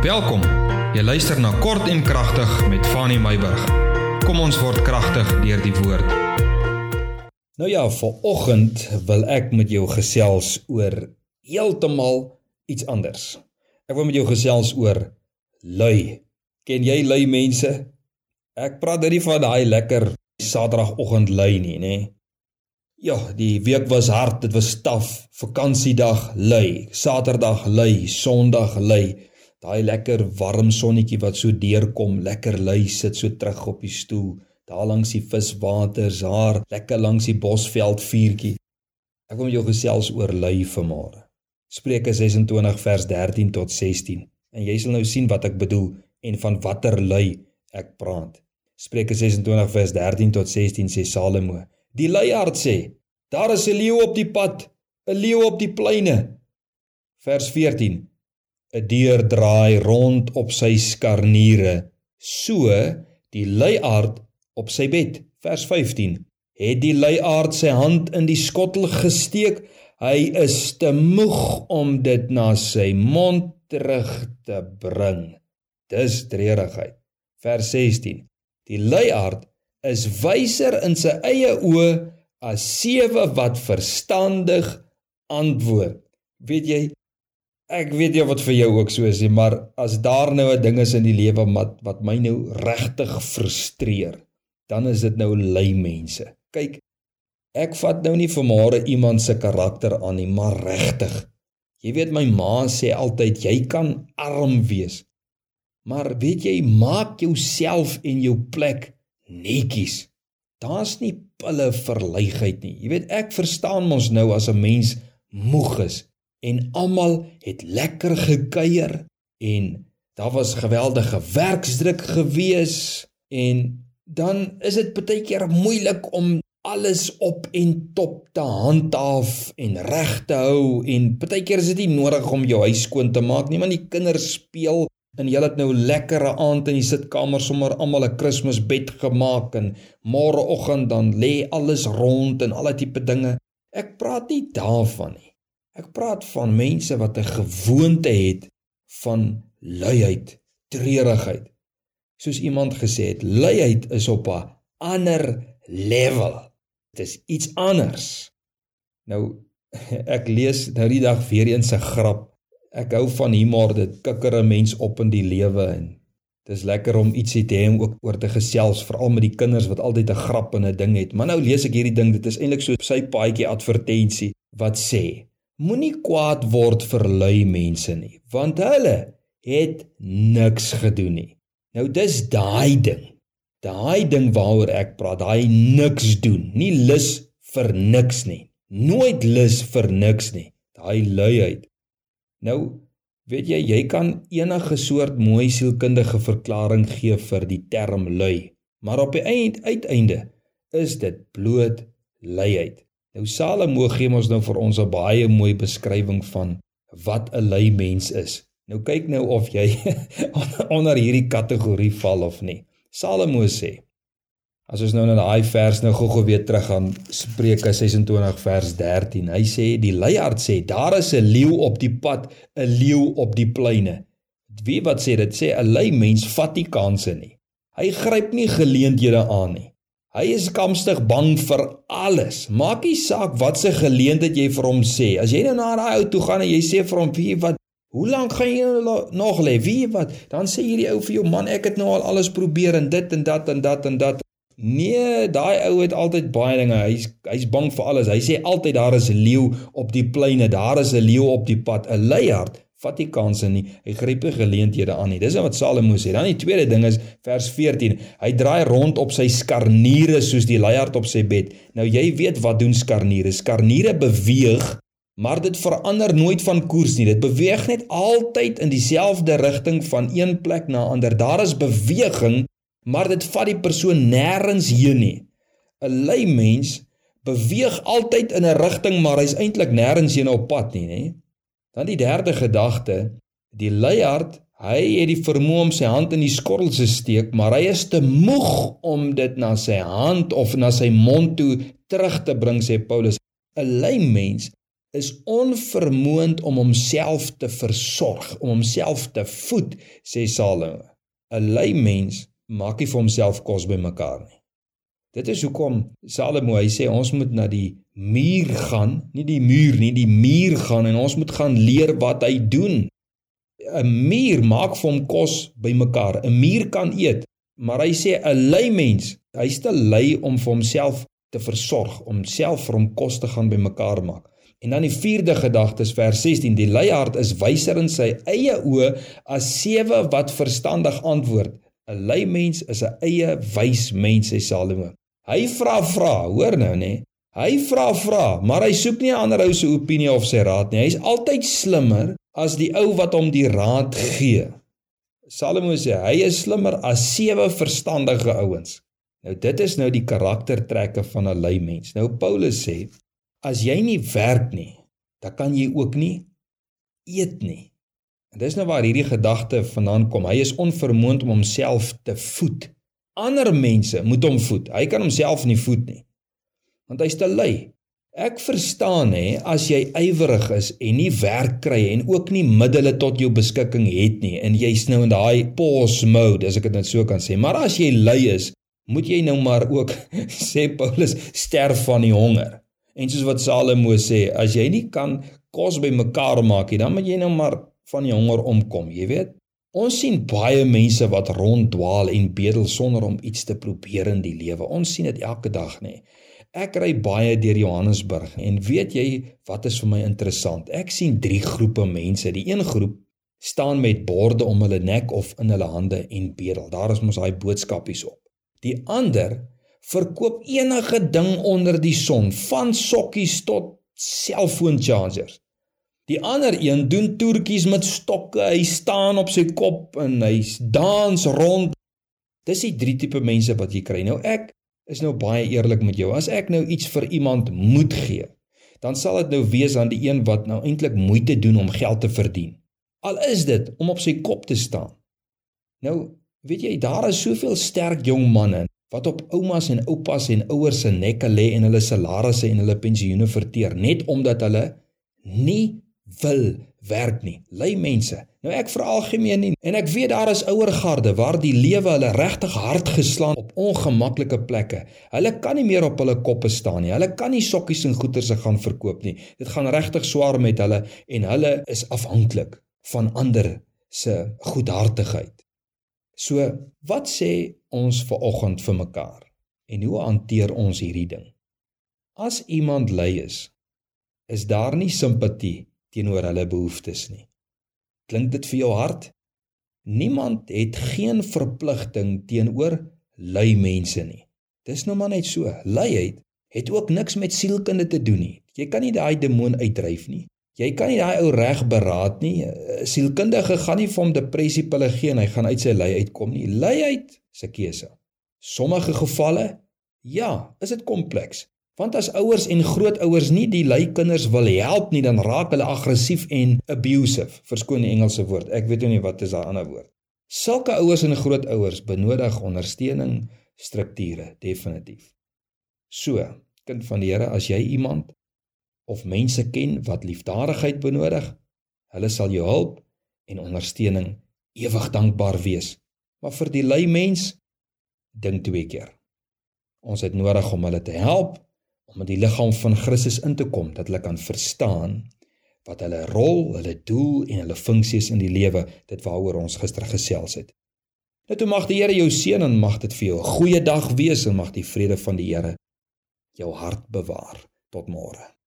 Welkom. Jy luister na Kort en Kragtig met Fanny Meyburg. Kom ons word kragtig deur die woord. Nou ja, vir oggend wil ek met jou gesels oor heeltemal iets anders. Ek wil met jou gesels oor lui. Ken jy lui mense? Ek praat nie van daai lekker Saterdagoggend lui nie, nê? Ja, die week was hard, dit was taaf. Vakansiedag lui, Saterdag lui, Sondag lui. Daai lekker warm sonnetjie wat so deurkom, lekker lui sit so terug op die stoel, daar langs die viswaters, haar lekker langs die bosveld vuurtjie. Ek wil met jou gesels oor lui vanmôre. Spreuke 26 vers 13 tot 16. En jy sal nou sien wat ek bedoel en van watter lui ek praat. Spreuke 26 vers 13 tot 16 sê Salomo: Die luiaard sê: Daar is 'n leeu op die pad, 'n leeu op die pleine. Vers 14 'n dier draai rond op sy skarniere, so die luiaard op sy bed. Vers 15. Het die luiaard sy hand in die skottel gesteek, hy is te moeg om dit na sy mond terug te bring. Dis treurigheid. Vers 16. Die luiaard is wyser in sy eie oë as sewe wat verstandig antwoord. Weet jy, Ek weet nie wat vir jou ook so is nie, maar as daar nou 'n ding is in die lewe wat wat my nou regtig frustreer, dan is dit nou lui mense. Kyk, ek vat nou nie vanmôre iemand se karakter aan nie, maar regtig. Jy weet my ma sê altyd jy kan arm wees. Maar weet jy, maak jouself en jou plek netjies. Daar's nie pille vir luiheid nie. Jy weet ek verstaan mos nou as 'n mens moeg is en almal het lekker gekuier en daar was geweldige werksdruk gewees en dan is dit baie keer moeilik om alles op en top te handhaaf en reg te hou en baie keer is dit nie nodig om jou huis skoon te maak nie want die kinders speel en jy het nou lekkere aand in die sitkamer sommer almal 'n Kersbed gemaak en môreoggend dan lê alles rond en al daai tipe dinge. Ek praat nie daarvan nie Ek praat van mense wat 'n gewoonte het van luiheid, treurigheid. Soos iemand gesê het, luiheid is op 'n ander level. Dit is iets anders. Nou ek lees nou die dag weer eens 'n grap. Ek hou van humor, dit kikker 'n mens op in die lewe en dis lekker om ietsie te hê om ook oor te gesels, veral met die kinders wat altyd 'n grap en 'n ding het. Maar nou lees ek hierdie ding, dit is eintlik so sy paadjie advertensie wat sê Moenie kwaad word vir lui mense nie, want hulle het niks gedoen nie. Nou dis daai ding. Daai ding waaroor ek praat, daai niks doen, nie lus vir niks nie. Nooit lus vir niks nie. Daai luiheid. Nou, weet jy, jy kan enige soort mooi sielkundige verklaring gee vir die term lui, maar op die eind uiteinde is dit bloot luiheid. Nou Salomo gee ons nou vir ons 'n baie mooi beskrywing van wat 'n lui mens is. Nou kyk nou of jy onder hierdie kategorie val of nie. Salomo sê As ons nou na daai vers nou gou-gou weer terug gaan Spreuke 26 vers 13. Hy sê die luiaard sê daar is 'n leeu op die pad, 'n leeu op die pleine. Wie wat sê dit sê 'n lui mens vat nie kansse nie. Hy gryp nie geleenthede aan nie. Hy is kamstig bang vir alles. Maak nie saak wat se geleentheid jy vir hom sê. As jy nou na daai ou toe gaan en jy sê vir hom, "Wie wat? Hoe lank gaan jy nog lê? Wie wat?" Dan sê hierdie ou vir jou, "Man, ek het nou al alles probeer en dit en dat en dat en dat." Nee, daai ou het altyd baie dinge. Hy's hy's bang vir alles. Hy sê altyd daar is 'n leeu op die pleine, daar is 'n leeu op die pad, 'n luiaard vat nie kansse nie. Hy gryp nie geleenthede aan nie. Dis wat Salomo sê. Dan die tweede ding is vers 14. Hy draai rond op sy skarniere soos die luiaard op sy bed. Nou jy weet wat doen skarniere? Skarniere beweeg, maar dit verander nooit van koers nie. Dit beweeg net altyd in dieselfde rigting van een plek na ander. Daar is beweging, maar dit vat die persoon nêrens heen nie. 'n Lui mens beweeg altyd in 'n rigting, maar hy's eintlik nêrens heen op pad nie, nê? Dan die derde gedagte, die luiaard, hy het die vermoë om sy hand in die skottel te steek, maar hy is te moeg om dit na sy hand of na sy mond toe terug te bring, sê Paulus. 'n Lui mens is onvermoond om homself te versorg, om homself te voed, sê Salomo. 'n Lui mens maak nie vir homself kos bymekaar nie. Dit is hoekom Salomo hy sê ons moet na die muur gaan, nie die muur nie, die muur gaan en ons moet gaan leer wat hy doen. 'n Muur maak vir hom kos bymekaar. 'n Muur kan eet, maar hy sê 'n lui mens, hy's te lui om vir homself te versorg, om self vir hom kos te gaan bymekaar maak. En dan die vierde gedagte is vers 16, die luiaard is wyser in sy eie oë as sewe wat verstandig antwoord. 'n Lui mens is 'n eie wys mens, sê Salomo. Hy vra vra, hoor nou nê. Hy vra vra, maar hy soek nie ander ou se opinie of sy raad nie. Hy's altyd slimmer as die ou wat hom die raad gee. Salomo sê hy is slimmer as sewe verstandige ouens. Nou dit is nou die karaktertrekke van 'n lui mens. Nou Paulus sê as jy nie werk nie, dan kan jy ook nie eet nie. En dis nou waar hierdie gedagte vandaan kom. Hy is onvermoond om homself te voed ander mense moet hom voed. Hy kan homself nie voed nie. Want hy's te lui. Ek verstaan hè as jy ywerig is en nie werk kry en ook nie middele tot jou beskikking het nie en jy's nou in daai pause mode as ek dit net so kan sê. Maar as jy lui is, moet jy nou maar ook sê Paulus sterf van die honger. En soos wat Salomo sê, as jy nie kan kos bymekaar maak nie, dan moet jy nou maar van die honger omkom, jy weet. Ons sien baie mense wat ronddwaal en bedel sonder om iets te probeer in die lewe. Ons sien dit elke dag, nê. Ek ry baie deur Johannesburg en weet jy wat is vir my interessant? Ek sien drie groepe mense. Die een groep staan met borde om hulle nek of in hulle hande en bedel. Daar is mos daai boodskapies op. Die ander verkoop enige ding onder die son, van sokkies tot selfoon chargers. Die ander een doen toertjies met stokke. Hy staan op sy kop en hy dans rond. Dis die drie tipe mense wat jy kry. Nou ek is nou baie eerlik met jou. As ek nou iets vir iemand moet gee, dan sal dit nou wees aan die een wat nou eintlik moeite doen om geld te verdien. Al is dit om op sy kop te staan. Nou, weet jy, daar is soveel sterk jong manne wat op oumas en oupas en ouers se nekke lê en hulle salarisse en hulle pensioene verteer net omdat hulle nie wil werk nie. Lui mense. Nou ek vra algemeen nie en ek weet daar is ouer garde waar die lewe hulle regtig hard geslaan op ongemaklike plekke. Hulle kan nie meer op hulle koppe staan nie. Hulle kan nie sokkies en goeder se gaan verkoop nie. Dit gaan regtig swaar met hulle en hulle is afhanklik van ander se goedhartigheid. So, wat sê ons ver oggend vir mekaar? En hoe hanteer ons hierdie ding? As iemand lui is, is daar nie simpatie teenoor hulle behoeftes nie. Klink dit vir jou hard? Niemand het geen verpligting teenoor lui mense nie. Dis nou maar net so. Luiheid het ook niks met sielkunde te doen nie. Jy kan nie daai demoon uitdryf nie. Jy kan nie daai ou reg beraad nie. Sielkundige gaan nie vir hom depressie pille gee en hy gaan uit sy lui uitkom nie. Luiheid se keuse. Sommige gevalle ja, is dit kompleks. Want as ouers en grootouers nie die lui kinders wil help nie, dan raak hulle aggressief en abusive. Verskoon die Engelse woord. Ek weet nie wat is daai ander woord. Sulke ouers en grootouers benodig ondersteuning, strukture, definitief. So, kind van die Here, as jy iemand of mense ken wat liefdadigheid benodig, hulle sal jou help en ondersteuning ewig dankbaar wees. Maar vir die lui mens dink twee keer. Ons het nodig om hulle te help om in die liggaam van Christus in te kom dat hulle kan verstaan wat hulle rol, hulle doel en hulle funksies in die lewe, dit waaroor ons gister gesels het. Net nou mag die Here jou seën en mag dit vir jou 'n goeie dag wees en mag die vrede van die Here jou hart bewaar tot môre.